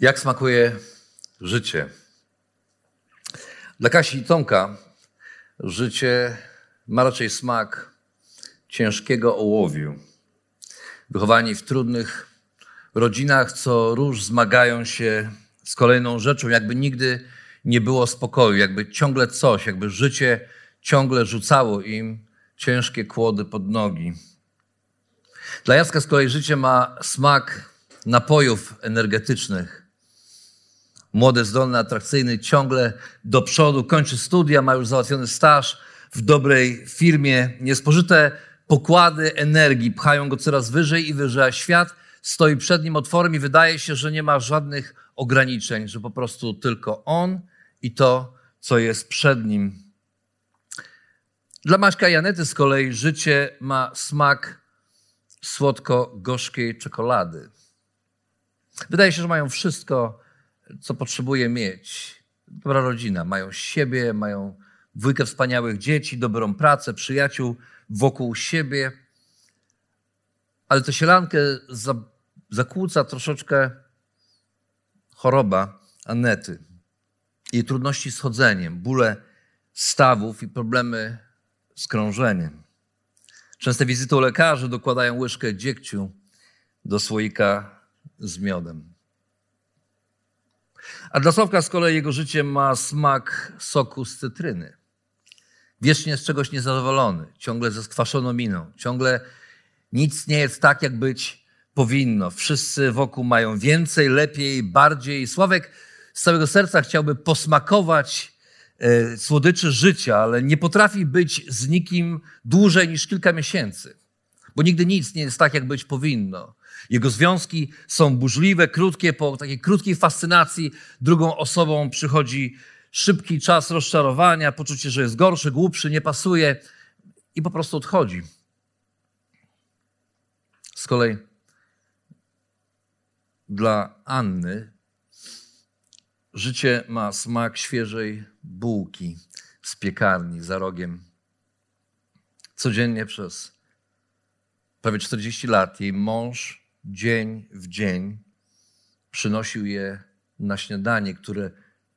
Jak smakuje życie? Dla Kasi i Tomka życie ma raczej smak ciężkiego ołowiu. Wychowani w trudnych rodzinach, co róż zmagają się z kolejną rzeczą, jakby nigdy nie było spokoju, jakby ciągle coś, jakby życie ciągle rzucało im ciężkie kłody pod nogi. Dla Jacka z kolei życie ma smak napojów energetycznych. Młody, zdolny, atrakcyjny, ciągle do przodu, kończy studia, ma już załatwiony staż w dobrej firmie. Niespożyte pokłady energii pchają go coraz wyżej i wyżej, a świat stoi przed nim otworem i wydaje się, że nie ma żadnych ograniczeń, że po prostu tylko on i to, co jest przed nim. Dla Maćka i Janety z kolei życie ma smak słodko-gorzkiej czekolady. Wydaje się, że mają wszystko, co potrzebuje mieć. Dobra rodzina, mają siebie, mają dwójkę wspaniałych dzieci, dobrą pracę, przyjaciół wokół siebie. Ale tę sielankę zakłóca troszeczkę choroba Anety. Jej trudności z chodzeniem, bóle stawów i problemy z krążeniem. Częste wizyty u lekarzy dokładają łyżkę dziegciu do słoika z miodem. A dla Sławka z kolei jego życie ma smak soku z cytryny. Wiecznie z czegoś niezadowolony, ciągle ze skwaszoną miną, ciągle nic nie jest tak, jak być powinno. Wszyscy wokół mają więcej, lepiej, bardziej. Sławek z całego serca chciałby posmakować e, słodyczy życia, ale nie potrafi być z nikim dłużej niż kilka miesięcy, bo nigdy nic nie jest tak, jak być powinno. Jego związki są burzliwe, krótkie. Po takiej krótkiej fascynacji drugą osobą przychodzi szybki czas rozczarowania, poczucie, że jest gorszy, głupszy, nie pasuje i po prostu odchodzi. Z kolei dla Anny życie ma smak świeżej bułki z piekarni za rogiem. Codziennie przez prawie 40 lat jej mąż dzień w dzień przynosił je na śniadanie, które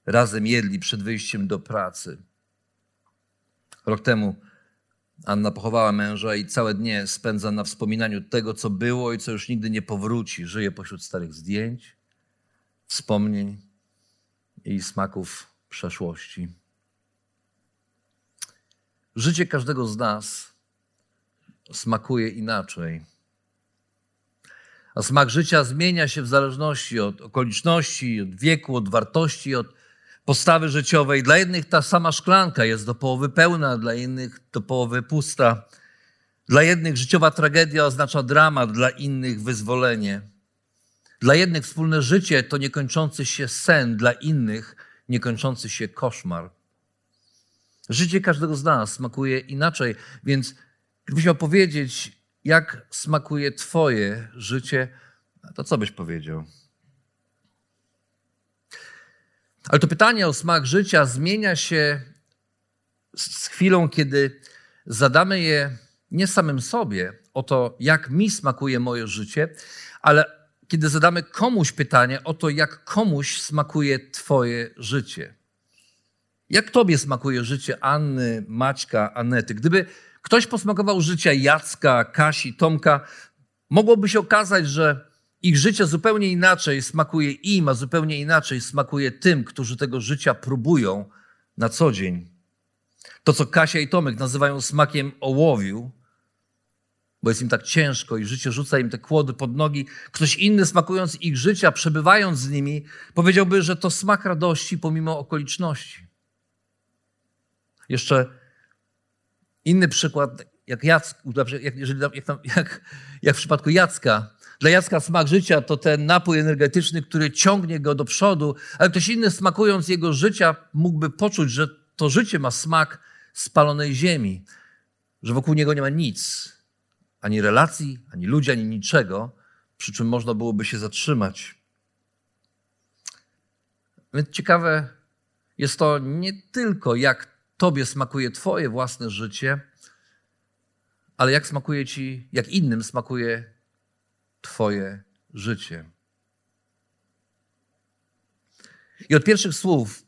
razem jedli przed wyjściem do pracy. Rok temu Anna pochowała męża i całe dnie spędza na wspominaniu tego, co było i co już nigdy nie powróci. Żyje pośród starych zdjęć, wspomnień i smaków przeszłości. Życie każdego z nas smakuje inaczej. A smak życia zmienia się w zależności od okoliczności, od wieku, od wartości, od postawy życiowej. Dla jednych ta sama szklanka jest do połowy pełna, dla innych do połowy pusta. Dla jednych życiowa tragedia oznacza dramat, dla innych wyzwolenie. Dla jednych wspólne życie to niekończący się sen, dla innych niekończący się koszmar. Życie każdego z nas smakuje inaczej, więc gdybyś miał powiedzieć, jak smakuje Twoje życie, to co byś powiedział? Ale to pytanie o smak życia zmienia się z chwilą, kiedy zadamy je nie samym sobie o to, jak mi smakuje moje życie, ale kiedy zadamy komuś pytanie o to, jak komuś smakuje Twoje życie. Jak Tobie smakuje życie Anny, Maćka, Anety? Gdyby ktoś posmakował życia Jacka, Kasi, Tomka, mogłoby się okazać, że ich życie zupełnie inaczej smakuje im, a zupełnie inaczej smakuje tym, którzy tego życia próbują na co dzień. To, co Kasia i Tomek nazywają smakiem ołowiu, bo jest im tak ciężko i życie rzuca im te kłody pod nogi. Ktoś inny, smakując ich życia, przebywając z nimi, powiedziałby, że to smak radości pomimo okoliczności. Jeszcze inny przykład, jak, Jack, jak, jeżeli, jak, jak, jak w przypadku Jacka, dla Jacka smak życia to ten napój energetyczny, który ciągnie go do przodu, ale ktoś inny smakując jego życia mógłby poczuć, że to życie ma smak spalonej ziemi, że wokół niego nie ma nic, ani relacji, ani ludzi, ani niczego, przy czym można byłoby się zatrzymać. Więc ciekawe jest to nie tylko, jak Tobie smakuje Twoje własne życie, ale jak smakuje Ci, jak innym smakuje Twoje życie. I od pierwszych słów,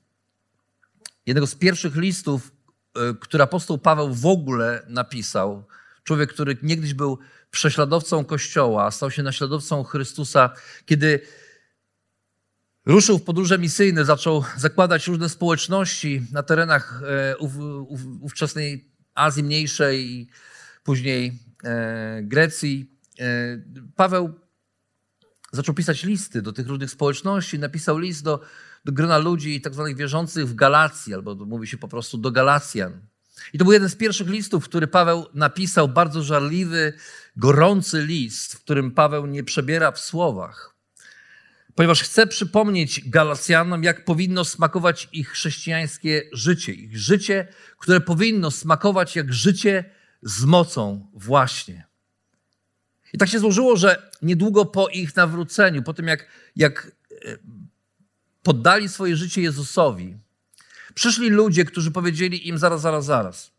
jednego z pierwszych listów, y, który apostoł Paweł w ogóle napisał, człowiek, który niegdyś był prześladowcą Kościoła, stał się naśladowcą Chrystusa, kiedy ruszył w podróże misyjne, zaczął zakładać różne społeczności na terenach e, ów, ów, ówczesnej Azji Mniejszej i później e, Grecji. E, Paweł zaczął pisać listy do tych różnych społeczności, napisał list do, do grona ludzi tak zwanych wierzących w Galacji, albo mówi się po prostu do Galacjan. I to był jeden z pierwszych listów, który Paweł napisał, bardzo żarliwy, gorący list, w którym Paweł nie przebiera w słowach, ponieważ chce przypomnieć Galacjanom, jak powinno smakować ich chrześcijańskie życie. Ich życie, które powinno smakować jak życie z mocą właśnie. I tak się złożyło, że niedługo po ich nawróceniu, po tym jak, jak e, poddali swoje życie Jezusowi, przyszli ludzie, którzy powiedzieli im zaraz, zaraz, zaraz.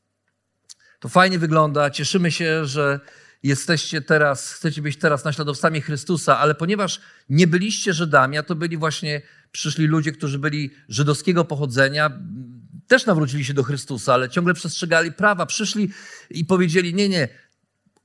To fajnie wygląda, cieszymy się, że jesteście teraz, chcecie być teraz naśladowcami Chrystusa, ale ponieważ nie byliście Żydami, a to byli właśnie, przyszli ludzie, którzy byli żydowskiego pochodzenia, też nawrócili się do Chrystusa, ale ciągle przestrzegali prawa, przyszli i powiedzieli: Nie, nie,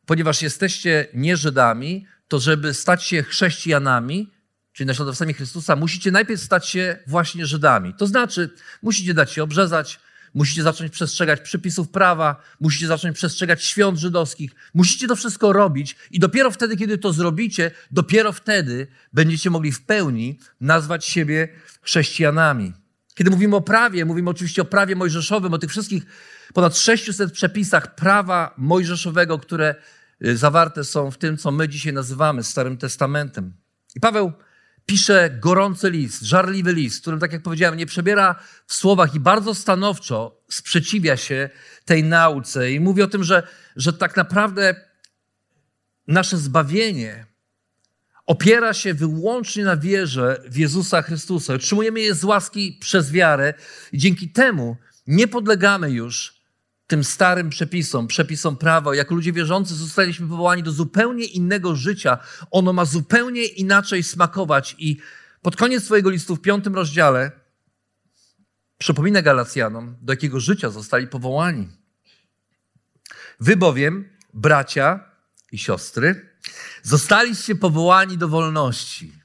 ponieważ jesteście nie Żydami, to żeby stać się chrześcijanami, czyli naśladowcami Chrystusa, musicie najpierw stać się właśnie Żydami. To znaczy, musicie dać się obrzezać, musicie zacząć przestrzegać przepisów prawa, musicie zacząć przestrzegać świąt żydowskich, musicie to wszystko robić i dopiero wtedy, kiedy to zrobicie, dopiero wtedy będziecie mogli w pełni nazwać siebie chrześcijanami. Kiedy mówimy o prawie, mówimy oczywiście o prawie mojżeszowym, o tych wszystkich ponad 600 przepisach prawa mojżeszowego, które y, zawarte są w tym, co my dzisiaj nazywamy Starym Testamentem. I Paweł pisze gorący list, żarliwy list, którym, tak jak powiedziałem, nie przebiera w słowach i bardzo stanowczo sprzeciwia się tej nauce i mówi o tym, że, że tak naprawdę nasze zbawienie opiera się wyłącznie na wierze w Jezusa Chrystusa. Otrzymujemy je z łaski przez wiarę i dzięki temu nie podlegamy już tym starym przepisom, przepisom prawa. Jako ludzie wierzący zostaliśmy powołani do zupełnie innego życia. Ono ma zupełnie inaczej smakować. I pod koniec swojego listu w piątym rozdziale przypomina Galacjanom, do jakiego życia zostali powołani. Wy bowiem, bracia i siostry, zostaliście powołani do wolności.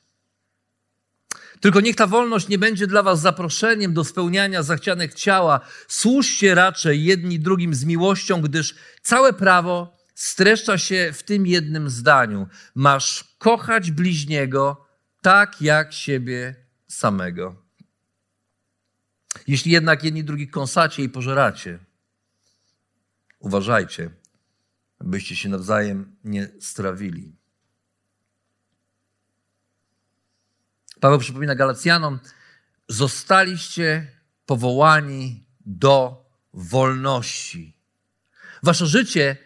Tylko niech ta wolność nie będzie dla was zaproszeniem do spełniania zachcianek ciała. Służcie raczej jedni drugim z miłością, gdyż całe prawo streszcza się w tym jednym zdaniu. Masz kochać bliźniego tak jak siebie samego. Jeśli jednak jedni drugich kąsacie i pożeracie, uważajcie, byście się nawzajem nie strawili. Paweł przypomina Galacjanom, zostaliście powołani do wolności. Wasze życie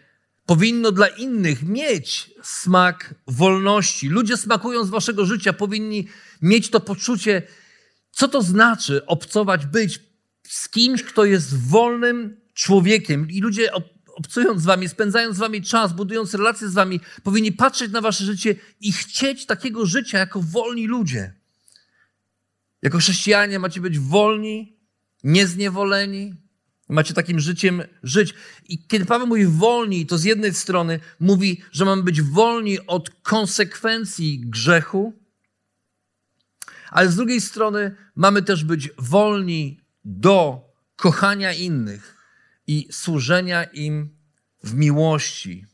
powinno dla innych mieć smak wolności. Ludzie smakują z waszego życia, powinni mieć to poczucie, co to znaczy obcować, być z kimś, kto jest wolnym człowiekiem. I ludzie obcując z wami, spędzając z wami czas, budując relacje z wami, powinni patrzeć na wasze życie i chcieć takiego życia jako wolni ludzie. Jako chrześcijanie macie być wolni, niezniewoleni, macie takim życiem żyć. I kiedy Paweł mówi wolni, to z jednej strony mówi, że mamy być wolni od konsekwencji grzechu, ale z drugiej strony mamy też być wolni do kochania innych i służenia im w miłości,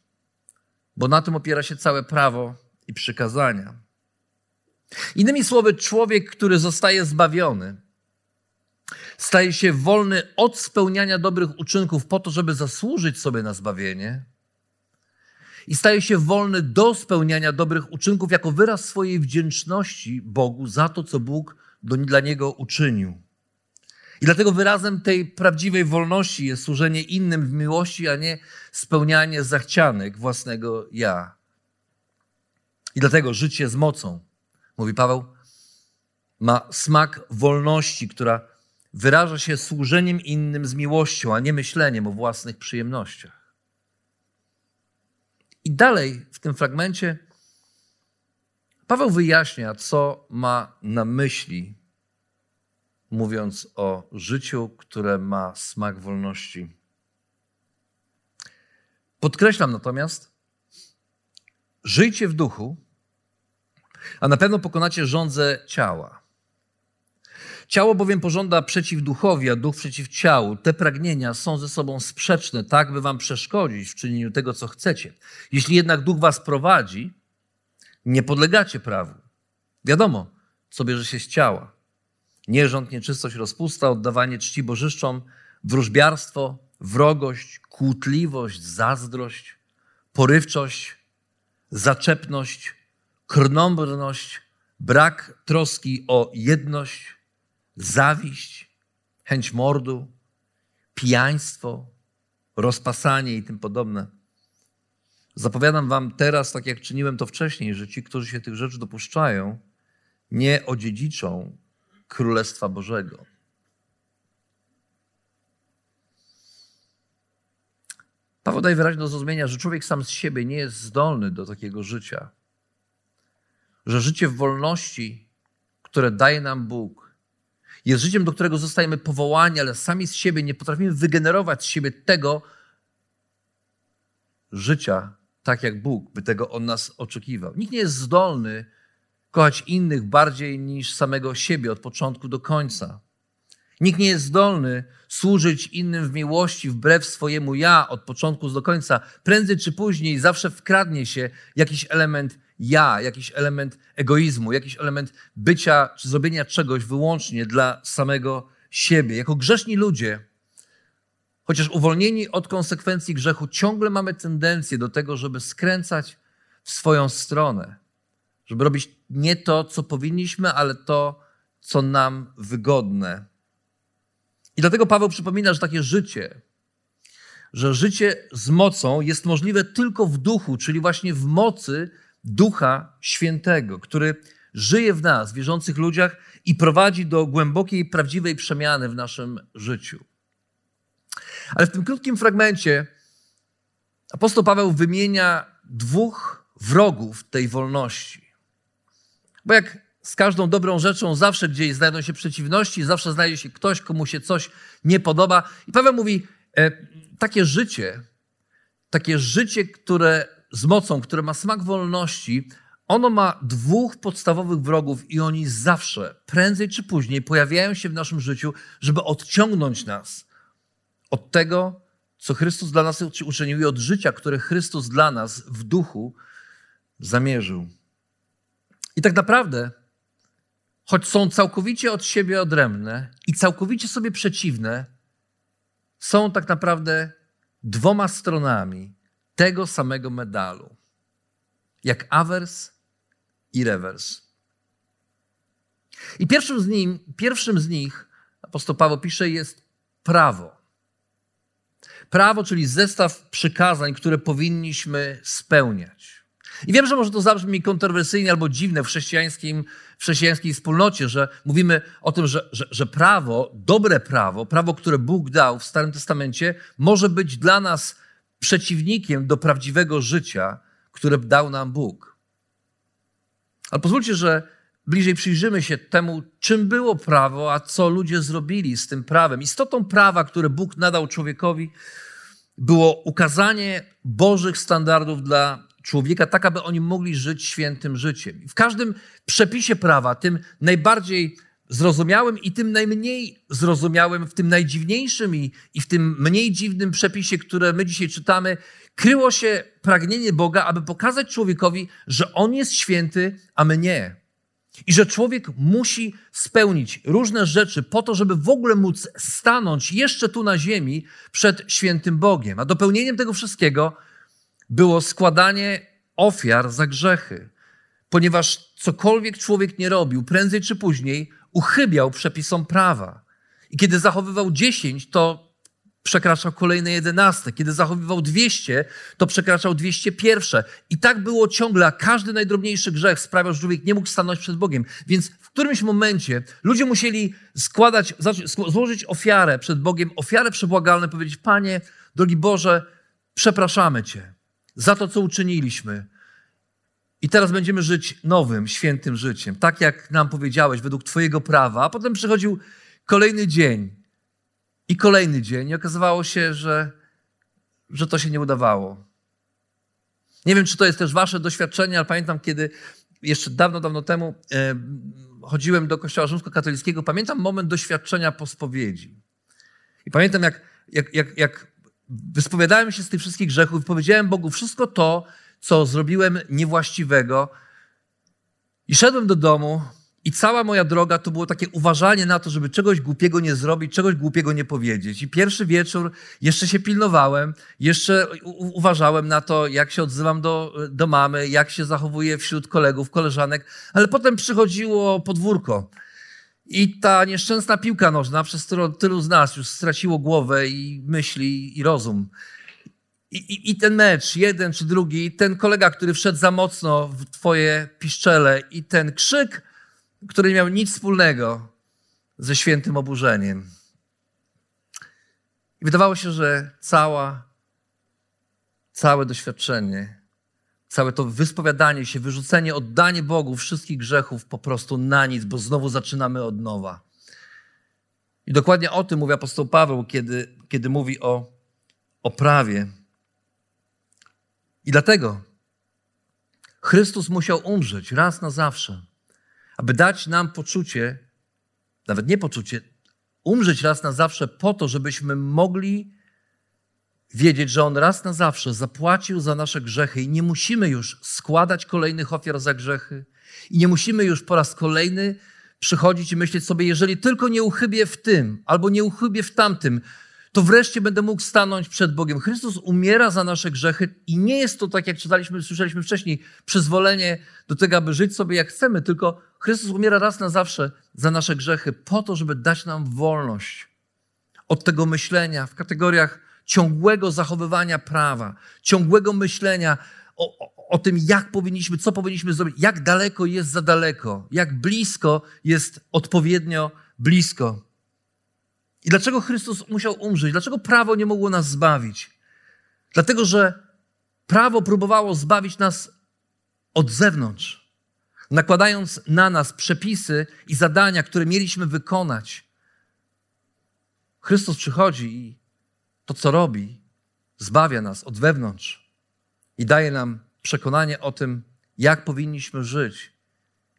bo na tym opiera się całe prawo i przykazania. Innymi słowy, człowiek, który zostaje zbawiony, staje się wolny od spełniania dobrych uczynków po to, żeby zasłużyć sobie na zbawienie i staje się wolny do spełniania dobrych uczynków jako wyraz swojej wdzięczności Bogu za to, co Bóg dla niego uczynił. I dlatego wyrazem tej prawdziwej wolności jest służenie innym w miłości, a nie spełnianie zachcianek własnego ja. I dlatego życie z mocą mówi Paweł, ma smak wolności, która wyraża się służeniem innym z miłością, a nie myśleniem o własnych przyjemnościach. I dalej w tym fragmencie Paweł wyjaśnia, co ma na myśli, mówiąc o życiu, które ma smak wolności. Podkreślam natomiast, żyjcie w duchu, a na pewno pokonacie rządzę ciała. Ciało bowiem pożąda przeciw duchowi, a duch przeciw ciału. Te pragnienia są ze sobą sprzeczne, tak by wam przeszkodzić w czynieniu tego, co chcecie. Jeśli jednak duch was prowadzi, nie podlegacie prawu. Wiadomo, co bierze się z ciała. Nierząd, nieczystość, rozpusta, oddawanie czci bożyszczom, wróżbiarstwo, wrogość, kłótliwość, zazdrość, porywczość, zaczepność, krnąbrność, brak troski o jedność, zawiść, chęć mordu, pijaństwo, rozpasanie i tym podobne. Zapowiadam wam teraz, tak jak czyniłem to wcześniej, że ci, którzy się tych rzeczy dopuszczają, nie odziedziczą Królestwa Bożego. Paweł daje wyraźnie do zrozumienia, że człowiek sam z siebie nie jest zdolny do takiego życia. Że życie w wolności, które daje nam Bóg, jest życiem, do którego zostajemy powołani, ale sami z siebie nie potrafimy wygenerować z siebie tego życia, tak jak Bóg by tego od nas oczekiwał. Nikt nie jest zdolny kochać innych bardziej niż samego siebie od początku do końca. Nikt nie jest zdolny służyć innym w miłości wbrew swojemu ja od początku do końca. Prędzej czy później zawsze wkradnie się jakiś element ja, jakiś element egoizmu, jakiś element bycia czy zrobienia czegoś wyłącznie dla samego siebie. Jako grzeszni ludzie, chociaż uwolnieni od konsekwencji grzechu, ciągle mamy tendencję do tego, żeby skręcać w swoją stronę, żeby robić nie to, co powinniśmy, ale to, co nam wygodne. I dlatego Paweł przypomina, że takie życie, że życie z mocą jest możliwe tylko w duchu, czyli właśnie w mocy Ducha Świętego, który żyje w nas, wierzących ludziach i prowadzi do głębokiej, prawdziwej przemiany w naszym życiu. Ale w tym krótkim fragmencie apostoł Paweł wymienia dwóch wrogów tej wolności. Bo jak z każdą dobrą rzeczą zawsze gdzieś znajdą się przeciwności, zawsze znajdzie się ktoś, komu się coś nie podoba. I Paweł mówi, e, takie życie, takie życie, które z mocą, które ma smak wolności, ono ma dwóch podstawowych wrogów i oni zawsze, prędzej czy później, pojawiają się w naszym życiu, żeby odciągnąć nas od tego, co Chrystus dla nas uczynił i od życia, które Chrystus dla nas w duchu zamierzył. I tak naprawdę, choć są całkowicie od siebie odrębne i całkowicie sobie przeciwne, są tak naprawdę dwoma stronami tego samego medalu, jak awers i rewers. I pierwszym z, nim, pierwszym z nich, apostoł Paweł pisze, jest prawo. Prawo, czyli zestaw przykazań, które powinniśmy spełniać. I wiem, że może to zabrzmi kontrowersyjnie albo dziwne w, chrześcijańskim, w chrześcijańskiej wspólnocie, że mówimy o tym, że, że, że prawo, dobre prawo, prawo, które Bóg dał w Starym Testamencie, może być dla nas przeciwnikiem do prawdziwego życia, które dał nam Bóg. Ale pozwólcie, że bliżej przyjrzymy się temu, czym było prawo, a co ludzie zrobili z tym prawem. Istotą prawa, które Bóg nadał człowiekowi, było ukazanie Bożych standardów dla człowieka, tak aby oni mogli żyć świętym życiem. W każdym przepisie prawa, tym najbardziej zrozumiałym i tym najmniej zrozumiałym, w tym najdziwniejszym i, i w tym mniej dziwnym przepisie, które my dzisiaj czytamy, kryło się pragnienie Boga, aby pokazać człowiekowi, że on jest święty, a my nie. I że człowiek musi spełnić różne rzeczy po to, żeby w ogóle móc stanąć jeszcze tu na ziemi przed świętym Bogiem. A dopełnieniem tego wszystkiego było składanie ofiar za grzechy. Ponieważ cokolwiek człowiek nie robił, prędzej czy później uchybiał przepisom prawa. I kiedy zachowywał 10, to przekraczał kolejne 11. Kiedy zachowywał 200, to przekraczał 201. I tak było ciągle, a każdy najdrobniejszy grzech sprawiał, że człowiek nie mógł stanąć przed Bogiem. Więc w którymś momencie ludzie musieli składać, złożyć ofiarę przed Bogiem, ofiarę przebłagalną, powiedzieć: Panie, drogi Boże, przepraszamy Cię za to, co uczyniliśmy. I teraz będziemy żyć nowym, świętym życiem, tak jak nam powiedziałeś, według Twojego prawa. A potem przychodził kolejny dzień i kolejny dzień. I okazywało się, że, że to się nie udawało. Nie wiem, czy to jest też wasze doświadczenie, ale pamiętam, kiedy jeszcze dawno, dawno temu e, chodziłem do kościoła rzymskokatolickiego, pamiętam moment doświadczenia po spowiedzi. I pamiętam, jak, jak, jak, jak wyspowiadałem się z tych wszystkich grzechów powiedziałem Bogu wszystko to, co zrobiłem niewłaściwego. I szedłem do domu, i cała moja droga to było takie uważanie na to, żeby czegoś głupiego nie zrobić, czegoś głupiego nie powiedzieć. I pierwszy wieczór jeszcze się pilnowałem, jeszcze uważałem na to, jak się odzywam do, do mamy, jak się zachowuję wśród kolegów, koleżanek, ale potem przychodziło podwórko. I ta nieszczęsna piłka nożna, przez którą tylu z nas już straciło głowę i myśli i rozum. I, i, I, ten mecz, jeden czy drugi, ten kolega, który wszedł za mocno w twoje piszczele i ten krzyk, który nie miał nic wspólnego ze świętym oburzeniem. I wydawało się, że cała, całe doświadczenie, całe to wyspowiadanie się, wyrzucenie, oddanie Bogu wszystkich grzechów po prostu na nic, bo znowu zaczynamy od nowa. I dokładnie o tym mówi apostoł Paweł, kiedy, kiedy mówi o, o prawie. I dlatego Chrystus musiał umrzeć raz na zawsze aby dać nam poczucie, nawet nie poczucie, umrzeć raz na zawsze po to, żebyśmy mogli wiedzieć, że On raz na zawsze zapłacił za nasze grzechy i nie musimy już składać kolejnych ofiar za grzechy i nie musimy już po raz kolejny przychodzić i myśleć sobie, jeżeli tylko nie uchybię w tym albo nie uchybię w tamtym, to wreszcie będę mógł stanąć przed Bogiem. Chrystus umiera za nasze grzechy i nie jest to tak, jak czytaliśmy, słyszeliśmy wcześniej, przyzwolenie do tego, aby żyć sobie jak chcemy, tylko Chrystus umiera raz na zawsze za nasze grzechy po to, żeby dać nam wolność od tego myślenia w kategoriach ciągłego zachowywania prawa, ciągłego myślenia o, o, o tym, jak powinniśmy, co powinniśmy zrobić, jak daleko jest za daleko, jak blisko jest odpowiednio blisko. I dlaczego Chrystus musiał umrzeć? Dlaczego prawo nie mogło nas zbawić? Dlatego, że prawo próbowało zbawić nas od zewnątrz, nakładając na nas przepisy i zadania, które mieliśmy wykonać. Chrystus przychodzi i to, co robi, zbawia nas od wewnątrz i daje nam przekonanie o tym, jak powinniśmy żyć.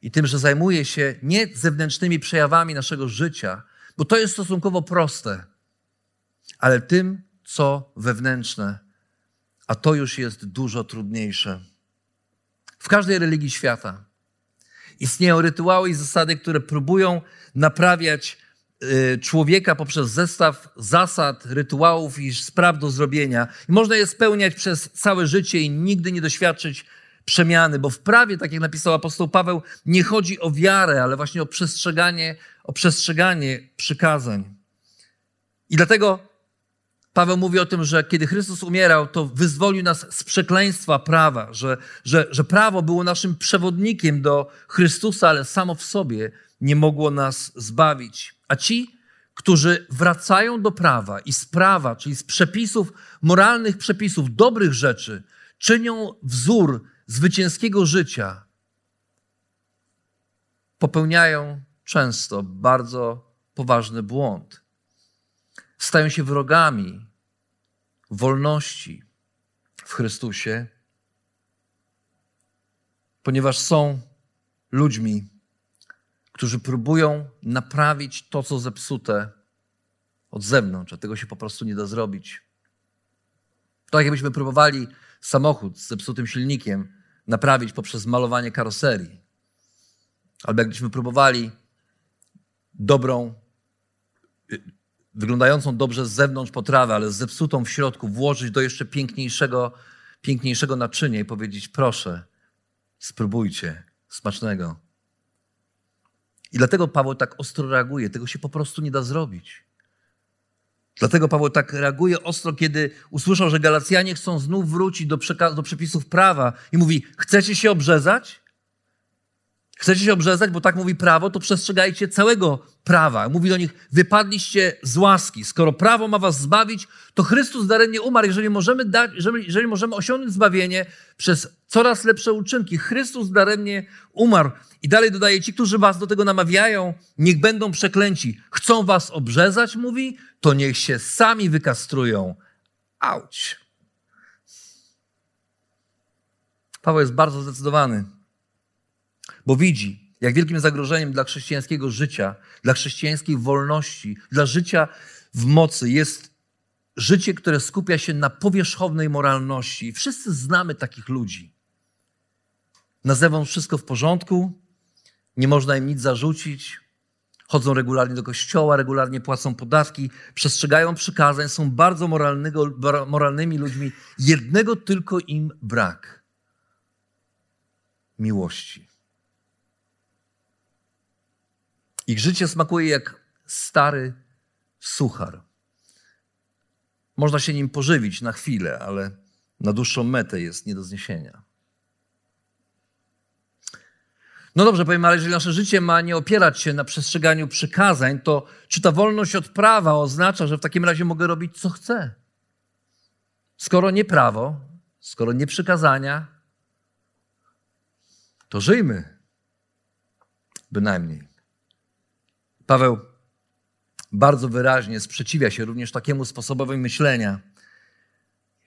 I tym, że zajmuje się nie zewnętrznymi przejawami naszego życia, bo to jest stosunkowo proste, ale tym, co wewnętrzne, a to już jest dużo trudniejsze. W każdej religii świata istnieją rytuały i zasady, które próbują naprawiać człowieka poprzez zestaw zasad, rytuałów i spraw do zrobienia. I można je spełniać przez całe życie i nigdy nie doświadczyć przemiany, bo w prawie, tak jak napisał apostoł Paweł, nie chodzi o wiarę, ale właśnie o przestrzeganie, o przestrzeganie przykazań. I dlatego Paweł mówi o tym, że kiedy Chrystus umierał, to wyzwolił nas z przekleństwa prawa, że, że, że prawo było naszym przewodnikiem do Chrystusa, ale samo w sobie nie mogło nas zbawić. A ci, którzy wracają do prawa i z prawa, czyli z przepisów, moralnych przepisów, dobrych rzeczy, czynią wzór zwycięskiego życia popełniają często bardzo poważny błąd. Stają się wrogami wolności w Chrystusie, ponieważ są ludźmi, którzy próbują naprawić to, co zepsute od zewnątrz, a tego się po prostu nie da zrobić. Tak jakbyśmy próbowali samochód z zepsutym silnikiem naprawić poprzez malowanie karoserii. Albo jakbyśmy próbowali dobrą, y, wyglądającą dobrze z zewnątrz potrawę, ale zepsutą w środku, włożyć do jeszcze piękniejszego, piękniejszego naczynia i powiedzieć: proszę, spróbujcie, smacznego. I dlatego Paweł tak ostro reaguje. Tego się po prostu nie da zrobić. Dlatego Paweł tak reaguje ostro, kiedy usłyszał, że Galacjanie chcą znów wrócić do, do przepisów prawa i mówi: Chcecie się obrzezać? Chcecie się obrzezać, bo tak mówi prawo, to przestrzegajcie całego prawa. Mówi do nich, wypadliście z łaski. Skoro prawo ma was zbawić, to Chrystus daremnie umarł. Jeżeli możemy, dać, jeżeli, możemy osiągnąć zbawienie przez coraz lepsze uczynki, Chrystus daremnie umarł. I dalej dodaje, ci, którzy was do tego namawiają, niech będą przeklęci. Chcą was obrzezać, mówi, to niech się sami wykastrują. Auć. Paweł jest bardzo zdecydowany bo widzi, jak wielkim zagrożeniem dla chrześcijańskiego życia, dla chrześcijańskiej wolności, dla życia w mocy jest życie, które skupia się na powierzchownej moralności. Wszyscy znamy takich ludzi. Na zewnątrz wszystko w porządku, nie można im nic zarzucić, chodzą regularnie do kościoła, regularnie płacą podatki, przestrzegają przykazań, są bardzo moralnymi ludźmi. Jednego tylko im brak miłości. Ich życie smakuje jak stary suchar. Można się nim pożywić na chwilę, ale na dłuższą metę jest nie do zniesienia. No dobrze, powiem, ale jeżeli nasze życie ma nie opierać się na przestrzeganiu przykazań, to czy ta wolność od prawa oznacza, że w takim razie mogę robić co chcę? Skoro nie prawo, skoro nie przykazania, to żyjmy. Bynajmniej. Paweł bardzo wyraźnie sprzeciwia się również takiemu sposobowi myślenia.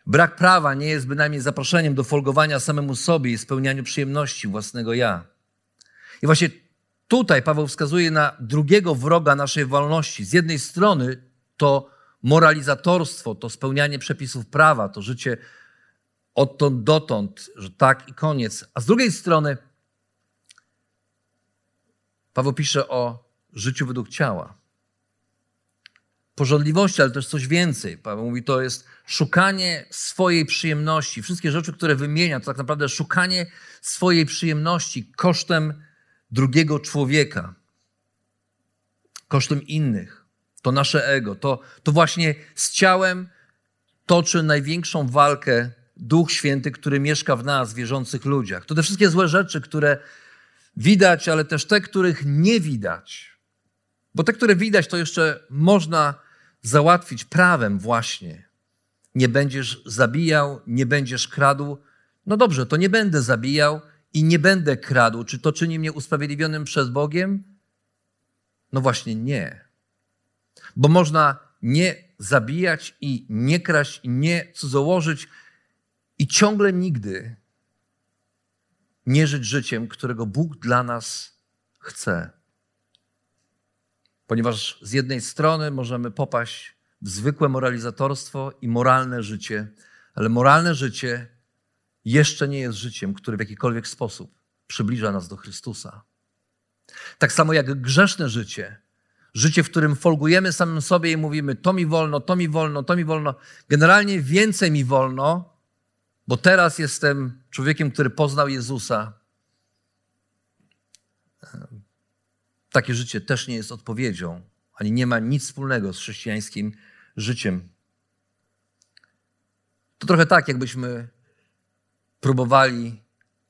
Brak prawa nie jest bynajmniej zaproszeniem do folgowania samemu sobie i spełnianiu przyjemności własnego ja. I właśnie tutaj Paweł wskazuje na drugiego wroga naszej wolności. Z jednej strony to moralizatorstwo, to spełnianie przepisów prawa, to życie odtąd dotąd, że tak i koniec. A z drugiej strony Paweł pisze o życiu według ciała. Pożądliwości, ale też coś więcej. Paweł mówi, to jest szukanie swojej przyjemności. Wszystkie rzeczy, które wymienia, to tak naprawdę szukanie swojej przyjemności kosztem drugiego człowieka, kosztem innych. To nasze ego. To, to właśnie z ciałem toczy największą walkę Duch Święty, który mieszka w nas, wierzących ludziach. To te wszystkie złe rzeczy, które widać, ale też te, których nie widać. Bo te, które widać, to jeszcze można załatwić prawem właśnie. Nie będziesz zabijał, nie będziesz kradł. No dobrze, to nie będę zabijał i nie będę kradł. Czy to czyni mnie usprawiedliwionym przez Bogiem? No właśnie nie. Bo można nie zabijać i nie kraść i nie cudzołożyć i ciągle nigdy nie żyć życiem, którego Bóg dla nas chce. Ponieważ z jednej strony możemy popaść w zwykłe moralizatorstwo i moralne życie, ale moralne życie jeszcze nie jest życiem, które w jakikolwiek sposób przybliża nas do Chrystusa. Tak samo jak grzeszne życie, życie, w którym folgujemy samym sobie i mówimy: To mi wolno, to mi wolno, to mi wolno. Generalnie więcej mi wolno, bo teraz jestem człowiekiem, który poznał Jezusa. Takie życie też nie jest odpowiedzią, ani nie ma nic wspólnego z chrześcijańskim życiem. To trochę tak, jakbyśmy próbowali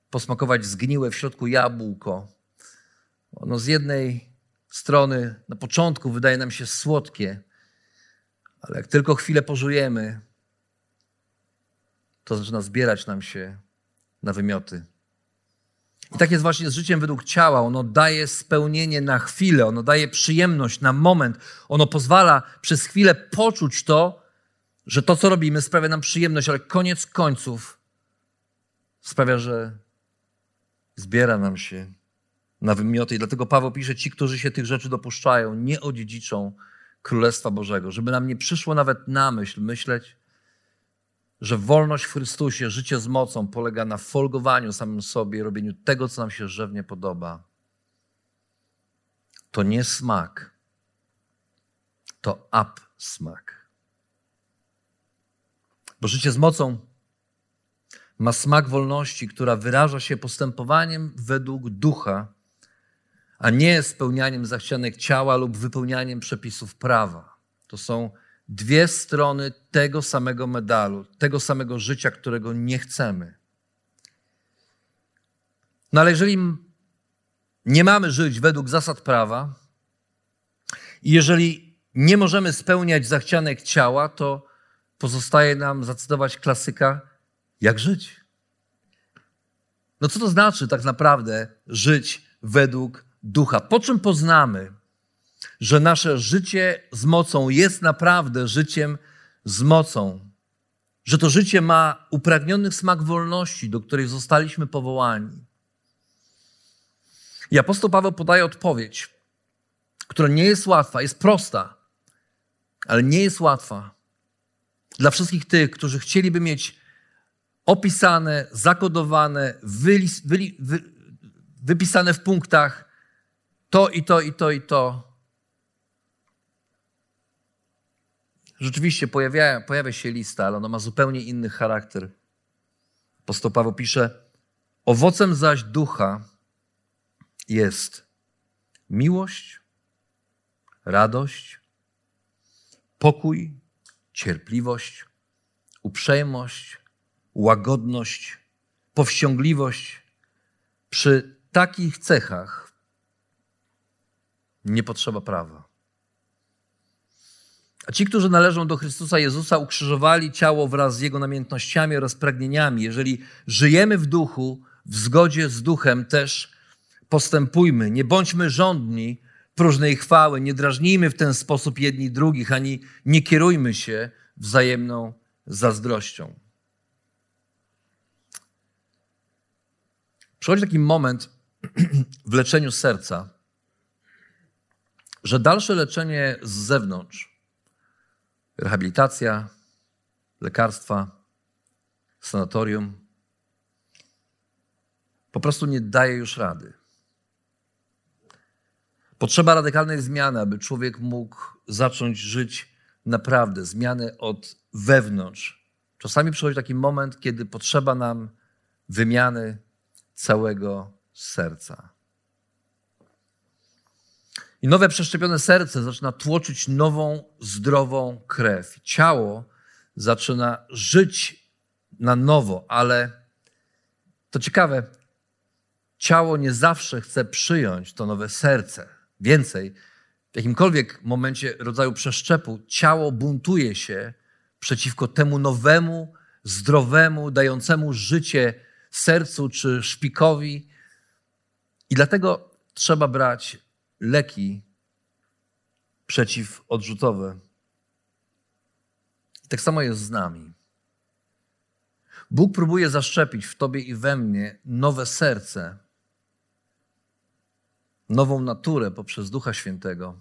posmakować zgniłe w środku jabłko. Ono z jednej strony na początku wydaje nam się słodkie, ale jak tylko chwilę pożujemy, to zaczyna zbierać nam się na wymioty. I tak jest właśnie z życiem według ciała. Ono daje spełnienie na chwilę, ono daje przyjemność na moment. Ono pozwala przez chwilę poczuć to, że to, co robimy, sprawia nam przyjemność, ale koniec końców sprawia, że zbiera nam się na wymioty. I dlatego Paweł pisze: Ci, którzy się tych rzeczy dopuszczają, nie odziedziczą Królestwa Bożego. Żeby nam nie przyszło nawet na myśl myśleć, że wolność w Chrystusie, życie z mocą polega na folgowaniu samym sobie, robieniu tego, co nam się żywnie podoba. To nie smak, to smak. Bo życie z mocą ma smak wolności, która wyraża się postępowaniem według ducha, a nie spełnianiem zachcianek ciała lub wypełnianiem przepisów prawa. To są dwie strony tego samego medalu, tego samego życia, którego nie chcemy. No ale jeżeli nie mamy żyć według zasad prawa i jeżeli nie możemy spełniać zachcianek ciała, to pozostaje nam zacytować klasyka, jak żyć. No co to znaczy tak naprawdę żyć według ducha? Po czym poznamy, że nasze życie z mocą jest naprawdę życiem z mocą? Że to życie ma upragniony smak wolności, do której zostaliśmy powołani. I apostoł Paweł podaje odpowiedź, która nie jest łatwa, jest prosta, ale nie jest łatwa. Dla wszystkich tych, którzy chcieliby mieć opisane, zakodowane, wylis, wyli, wy, wypisane w punktach to i to i to i to. Rzeczywiście pojawia, pojawia się lista, ale ona ma zupełnie inny charakter. Apostoł Paweł pisze, owocem zaś ducha jest miłość, radość, pokój, cierpliwość, uprzejmość, łagodność, powściągliwość. Przy takich cechach nie potrzeba prawa. A ci, którzy należą do Chrystusa Jezusa, ukrzyżowali ciało wraz z Jego namiętnościami oraz pragnieniami. Jeżeli żyjemy w duchu, w zgodzie z duchem też postępujmy. Nie bądźmy żądni próżnej chwały, nie drażnijmy w ten sposób jedni drugich, ani nie kierujmy się wzajemną zazdrością. Przychodzi taki moment w leczeniu serca, że dalsze leczenie z zewnątrz, rehabilitacja, lekarstwa, sanatorium, po prostu nie daje już rady. Potrzeba radykalnej zmiany, aby człowiek mógł zacząć żyć naprawdę, zmiany od wewnątrz. Czasami przychodzi taki moment, kiedy potrzeba nam wymiany całego serca. I nowe przeszczepione serce zaczyna tłoczyć nową, zdrową krew. Ciało zaczyna żyć na nowo, ale to ciekawe, ciało nie zawsze chce przyjąć to nowe serce. Więcej, w jakimkolwiek momencie rodzaju przeszczepu, ciało buntuje się przeciwko temu nowemu, zdrowemu, dającemu życie sercu czy szpikowi. I dlatego trzeba brać leki przeciwodrzutowe. Tak samo jest z nami. Bóg próbuje zaszczepić w tobie i we mnie nowe serce, nową naturę poprzez Ducha Świętego,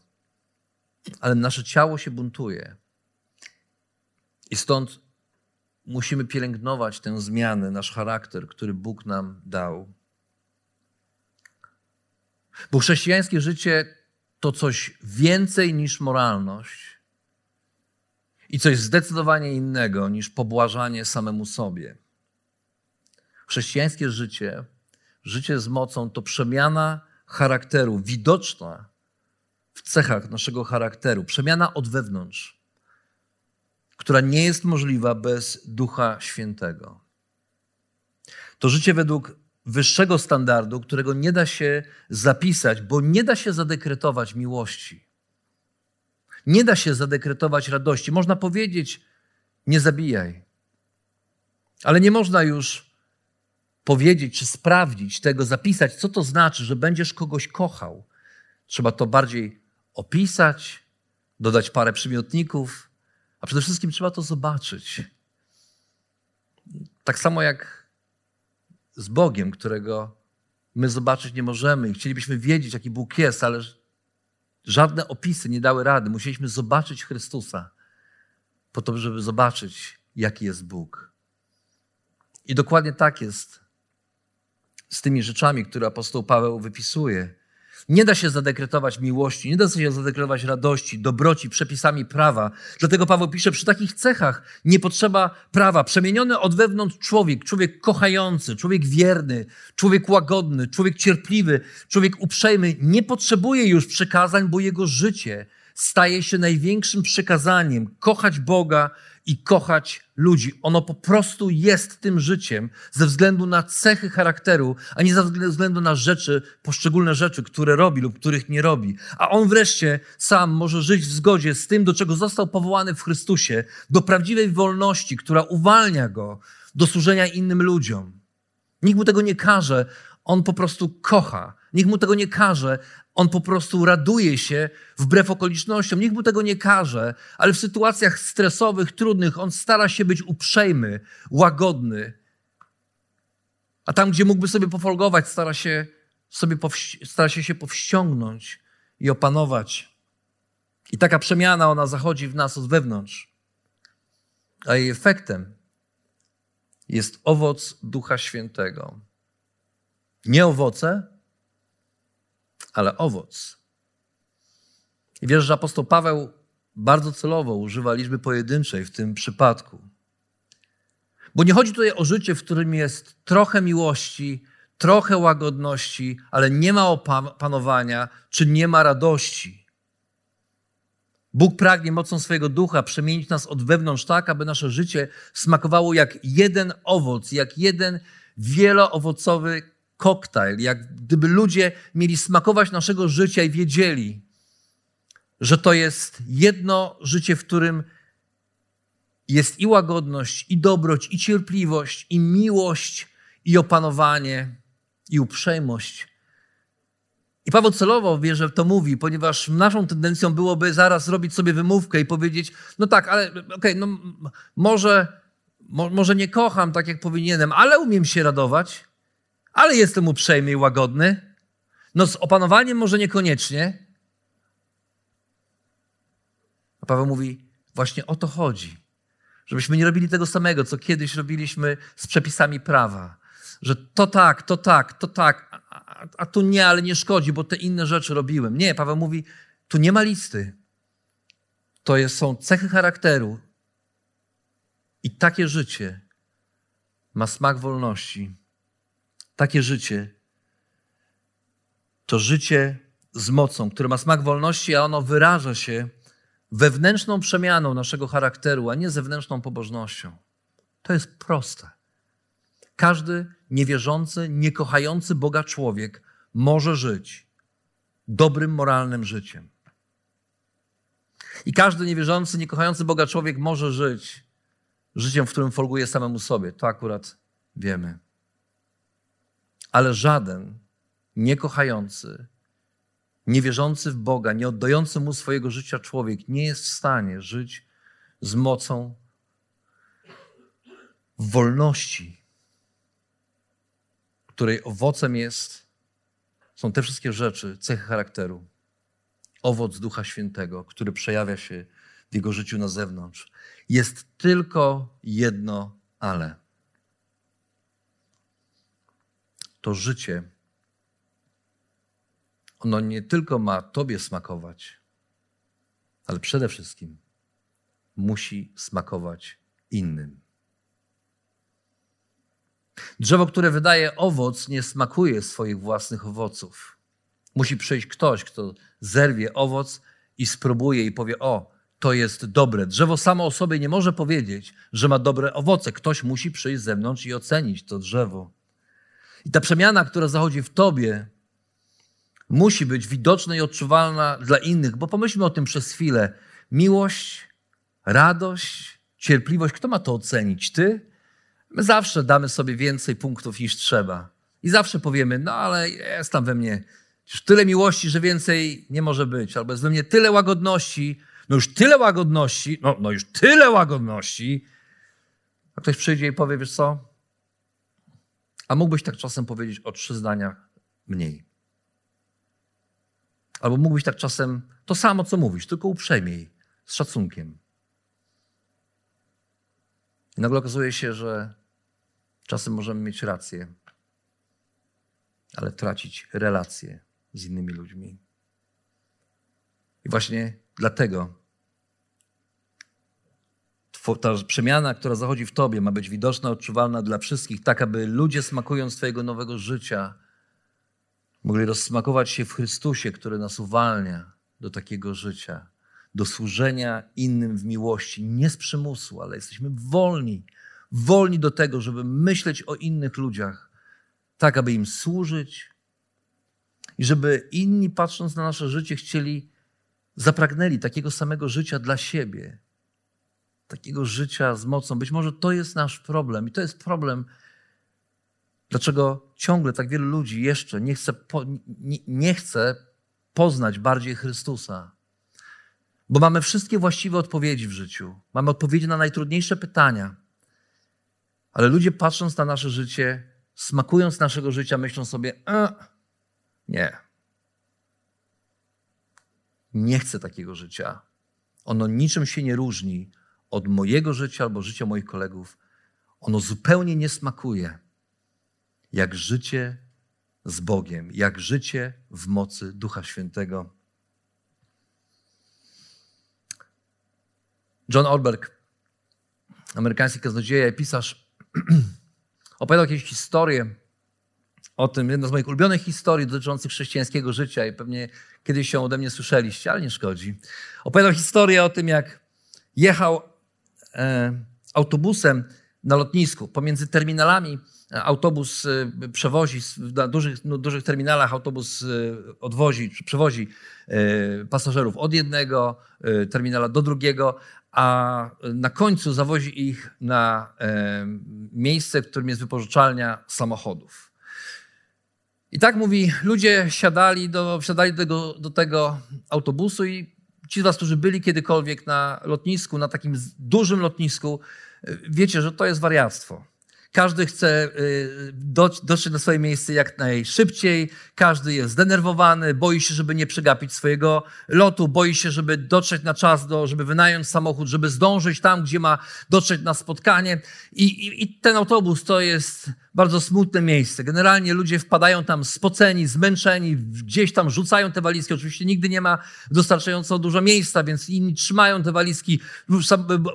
ale nasze ciało się buntuje. I stąd musimy pielęgnować tę zmianę, nasz charakter, który Bóg nam dał. Bo chrześcijańskie życie to coś więcej niż moralność i coś zdecydowanie innego niż pobłażanie samemu sobie. Chrześcijańskie życie, życie z mocą, to przemiana charakteru, widoczna w cechach naszego charakteru, przemiana od wewnątrz, która nie jest możliwa bez Ducha Świętego. To życie według wyższego standardu, którego nie da się zapisać, bo nie da się zadekretować miłości. Nie da się zadekretować radości. Można powiedzieć, nie zabijaj. Ale nie można już powiedzieć czy sprawdzić tego, zapisać, co to znaczy, że będziesz kogoś kochał. Trzeba to bardziej opisać, dodać parę przymiotników, a przede wszystkim trzeba to zobaczyć. Tak samo jak z Bogiem, którego my zobaczyć nie możemy chcielibyśmy wiedzieć, jaki Bóg jest, ale żadne opisy nie dały rady. Musieliśmy zobaczyć Chrystusa po to, żeby zobaczyć, jaki jest Bóg. I dokładnie tak jest z tymi rzeczami, które apostoł Paweł wypisuje. Nie da się zadekretować miłości, nie da się zadekretować radości, dobroci przepisami prawa. Dlatego Paweł pisze, przy takich cechach nie potrzeba prawa. Przemieniony od wewnątrz człowiek, człowiek kochający, człowiek wierny, człowiek łagodny, człowiek cierpliwy, człowiek uprzejmy, nie potrzebuje już przekazań, bo jego życie staje się największym przekazaniem kochać Boga i kochać ludzi. Ono po prostu jest tym życiem ze względu na cechy charakteru, a nie ze względu na rzeczy, poszczególne rzeczy, które robi lub których nie robi. A on wreszcie sam może żyć w zgodzie z tym, do czego został powołany w Chrystusie, do prawdziwej wolności, która uwalnia go do służenia innym ludziom. Nikt mu tego nie każe, on po prostu kocha. Nikt mu tego nie każe, on po prostu raduje się wbrew okolicznościom. Nikt mu tego nie każe, ale w sytuacjach stresowych, trudnych, on stara się być uprzejmy, łagodny. A tam, gdzie mógłby sobie pofolgować, stara się sobie stara się, się powściągnąć i opanować. I taka przemiana, ona zachodzi w nas od wewnątrz. A jej efektem jest owoc Ducha Świętego. Nie owoce, ale owoc. I wiesz, że apostoł Paweł bardzo celowo używa liczby pojedynczej w tym przypadku. Bo nie chodzi tutaj o życie, w którym jest trochę miłości, trochę łagodności, ale nie ma opanowania, czy nie ma radości. Bóg pragnie mocą swojego ducha przemienić nas od wewnątrz tak, aby nasze życie smakowało jak jeden owoc, jak jeden wieloowocowy koktajl, jak gdyby ludzie mieli smakować naszego życia i wiedzieli, że to jest jedno życie, w którym jest i łagodność, i dobroć, i cierpliwość, i miłość, i opanowanie, i uprzejmość. I Paweł celowo wie, że to mówi, ponieważ naszą tendencją byłoby zaraz robić sobie wymówkę i powiedzieć, no tak, ale okej, okay, no może, mo, może nie kocham tak, jak powinienem, ale umiem się radować ale jestem uprzejmy i łagodny. No z opanowaniem może niekoniecznie. A Paweł mówi, właśnie o to chodzi. Żebyśmy nie robili tego samego, co kiedyś robiliśmy z przepisami prawa. Że to tak, to tak, to tak, a, a, a tu nie, ale nie szkodzi, bo te inne rzeczy robiłem. Nie, Paweł mówi, tu nie ma listy. To jest, są cechy charakteru. I takie życie ma smak wolności takie życie to życie z mocą, które ma smak wolności, a ono wyraża się wewnętrzną przemianą naszego charakteru, a nie zewnętrzną pobożnością. To jest proste. Każdy niewierzący, niekochający Boga człowiek może żyć dobrym, moralnym życiem. I każdy niewierzący, niekochający Boga człowiek może żyć życiem, w którym folguje samemu sobie. To akurat wiemy. Ale żaden niekochający, niewierzący w Boga, nie oddający mu swojego życia człowiek nie jest w stanie żyć z mocą wolności, której owocem jest, są te wszystkie rzeczy, cechy charakteru. Owoc Ducha Świętego, który przejawia się w jego życiu na zewnątrz. Jest tylko jedno ale. To życie, ono nie tylko ma Tobie smakować, ale przede wszystkim musi smakować innym. Drzewo, które wydaje owoc, nie smakuje swoich własnych owoców. Musi przyjść ktoś, kto zerwie owoc i spróbuje i powie: O, to jest dobre. Drzewo samo o sobie nie może powiedzieć, że ma dobre owoce. Ktoś musi przyjść z zewnątrz i ocenić to drzewo. I ta przemiana, która zachodzi w tobie, musi być widoczna i odczuwalna dla innych, bo pomyślmy o tym przez chwilę. Miłość, radość, cierpliwość, kto ma to ocenić? Ty? My zawsze damy sobie więcej punktów niż trzeba. I zawsze powiemy, no ale jest tam we mnie już tyle miłości, że więcej nie może być. Albo jest we mnie tyle łagodności, no już tyle łagodności, no, no już tyle łagodności. A ktoś przyjdzie i powie, wiesz co, a mógłbyś tak czasem powiedzieć o trzy zdania mniej. Albo mógłbyś tak czasem to samo, co mówisz, tylko uprzejmiej, z szacunkiem. I nagle okazuje się, że czasem możemy mieć rację, ale tracić relacje z innymi ludźmi. I właśnie dlatego ta przemiana, która zachodzi w tobie, ma być widoczna, odczuwalna dla wszystkich, tak aby ludzie smakując Twojego nowego życia, mogli rozsmakować się w Chrystusie, który nas uwalnia do takiego życia. do służenia innym w miłości, nie z przymusu, ale jesteśmy wolni, wolni do tego, żeby myśleć o innych ludziach, tak aby im służyć i żeby inni, patrząc na nasze życie, chcieli, zapragnęli takiego samego życia dla siebie, takiego życia z mocą. Być może to jest nasz problem i to jest problem, dlaczego ciągle tak wielu ludzi jeszcze nie chce, po, nie, nie chce poznać bardziej Chrystusa. Bo mamy wszystkie właściwe odpowiedzi w życiu. Mamy odpowiedzi na najtrudniejsze pytania. Ale ludzie patrząc na nasze życie, smakując naszego życia, myślą sobie, e, nie. Nie chcę takiego życia. Ono niczym się nie różni od mojego życia albo życia moich kolegów. Ono zupełnie nie smakuje jak życie z Bogiem, jak życie w mocy Ducha Świętego. John Orberg, amerykański kaznodzieja i pisarz, opowiadał jakieś historię o tym, jedna z moich ulubionych historii dotyczących chrześcijańskiego życia i pewnie kiedyś się ode mnie słyszeliście, ale nie szkodzi. Opowiadał historię o tym, jak jechał autobusem na lotnisku pomiędzy terminalami autobus y, przewozi, na dużych, no, dużych terminalach autobus odwozi, przewozi pasażerów od jednego terminala do drugiego, a na końcu zawozi ich na miejsce, w którym jest wypożyczalnia samochodów. I tak mówi, ludzie siadali do, wsiadali do tego, do tego autobusu i ci z was, którzy byli kiedykolwiek na lotnisku, na takim dużym lotnisku, wiecie, że to jest wariactwo. Każdy chce y, dotrzeć na swoje miejsce jak najszybciej, każdy jest zdenerwowany, boi się, żeby nie przegapić swojego lotu, boi się, żeby dotrzeć na czas, do, żeby wynająć samochód, żeby zdążyć tam, gdzie ma dotrzeć na spotkanie. I, i, I ten autobus to jest bardzo smutne miejsce. Generalnie ludzie wpadają tam spoceni, zmęczeni, gdzieś tam rzucają te walizki. Oczywiście nigdy nie ma dostarczająco dużo miejsca, więc inni trzymają te walizki,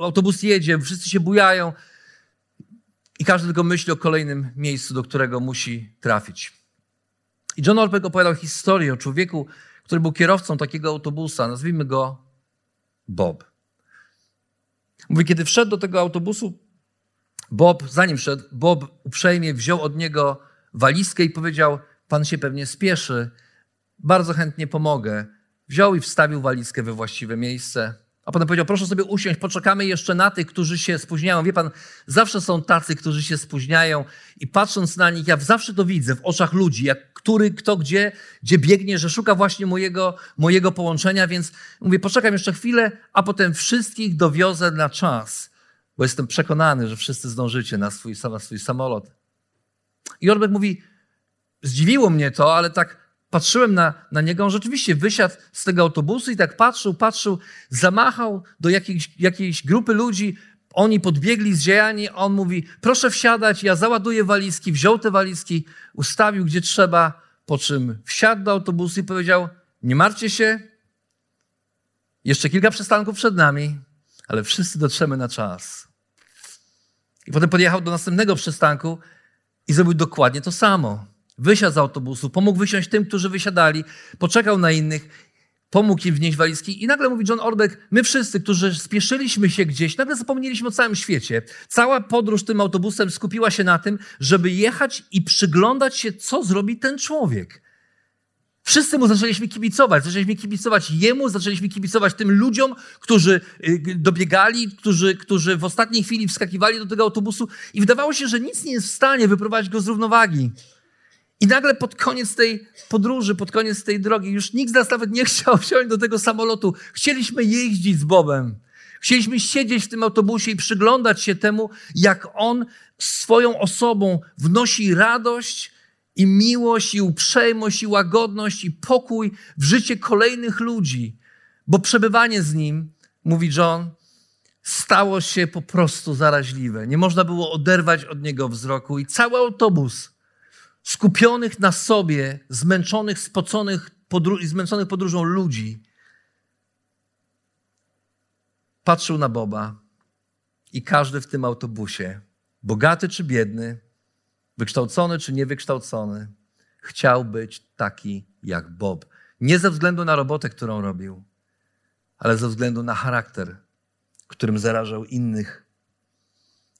autobus jedzie, wszyscy się bujają. I każdy tylko myśli o kolejnym miejscu, do którego musi trafić. I John Orbeck opowiadał historię o człowieku, który był kierowcą takiego autobusa. Nazwijmy go Bob. Mówi, kiedy wszedł do tego autobusu, Bob, zanim wszedł, Bob uprzejmie wziął od niego walizkę i powiedział: Pan się pewnie spieszy, bardzo chętnie pomogę. Wziął i wstawił walizkę we właściwe miejsce. A potem powiedział, proszę sobie usiąść, poczekamy jeszcze na tych, którzy się spóźniają. Wie pan, zawsze są tacy, którzy się spóźniają i patrząc na nich, ja zawsze to widzę w oczach ludzi, jak który, kto gdzie, gdzie biegnie, że szuka właśnie mojego, mojego połączenia, więc mówię, poczekam jeszcze chwilę, a potem wszystkich dowiozę na czas, bo jestem przekonany, że wszyscy zdążycie na swój, na swój samolot. I Orbek mówi, zdziwiło mnie to, ale tak patrzyłem na, na niego, on rzeczywiście wysiadł z tego autobusu i tak patrzył, patrzył, zamachał do jakiejś, jakiejś grupy ludzi, oni podbiegli zdziejani, on mówi, proszę wsiadać, ja załaduję walizki, wziął te walizki, ustawił gdzie trzeba, po czym wsiadł do autobusu i powiedział, nie martwcie się, jeszcze kilka przystanków przed nami, ale wszyscy dotrzemy na czas. I potem podjechał do następnego przystanku i zrobił dokładnie to samo. Wysiadł z autobusu, pomógł wysiąść tym, którzy wysiadali, poczekał na innych, pomógł im wnieść walizki i nagle mówi John Orbeck, my wszyscy, którzy spieszyliśmy się gdzieś, nagle zapomnieliśmy o całym świecie. Cała podróż tym autobusem skupiła się na tym, żeby jechać i przyglądać się, co zrobi ten człowiek. Wszyscy mu zaczęliśmy kibicować. Zaczęliśmy kibicować jemu, zaczęliśmy kibicować tym ludziom, którzy y, dobiegali, którzy, którzy w ostatniej chwili wskakiwali do tego autobusu i wydawało się, że nic nie jest w stanie wyprowadzić go z równowagi. I nagle pod koniec tej podróży, pod koniec tej drogi, już nikt z nas nawet nie chciał wsiąść do tego samolotu. Chcieliśmy jeździć z Bobem. Chcieliśmy siedzieć w tym autobusie i przyglądać się temu, jak on swoją osobą wnosi radość i miłość, i uprzejmość, i łagodność, i pokój w życie kolejnych ludzi. Bo przebywanie z nim, mówi John, stało się po prostu zaraźliwe. Nie można było oderwać od niego wzroku, i cały autobus skupionych na sobie, zmęczonych, spoconych i zmęczonych podróżą ludzi, patrzył na Boba i każdy w tym autobusie, bogaty czy biedny, wykształcony czy niewykształcony, chciał być taki jak Bob. Nie ze względu na robotę, którą robił, ale ze względu na charakter, którym zarażał innych.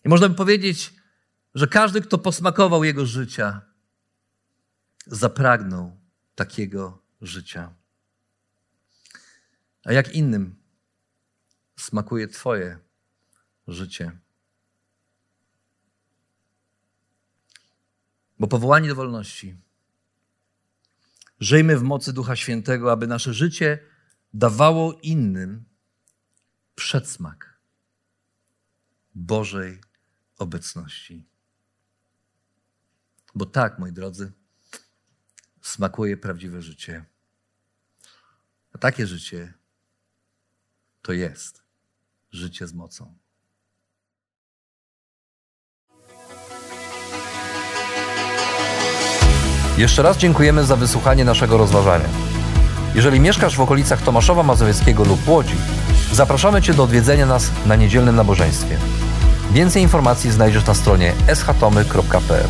I można by powiedzieć, że każdy, kto posmakował jego życia, zapragnął takiego życia. A jak innym smakuje Twoje życie? Bo powołani do wolności. Żyjmy w mocy Ducha Świętego, aby nasze życie dawało innym przedsmak Bożej obecności. Bo tak, moi drodzy, smakuje prawdziwe życie. A takie życie to jest życie z mocą. Jeszcze raz dziękujemy za wysłuchanie naszego rozważania. Jeżeli mieszkasz w okolicach Tomaszowa Mazowieckiego lub Łodzi, zapraszamy Cię do odwiedzenia nas na niedzielnym nabożeństwie. Więcej informacji znajdziesz na stronie schatomy.pl.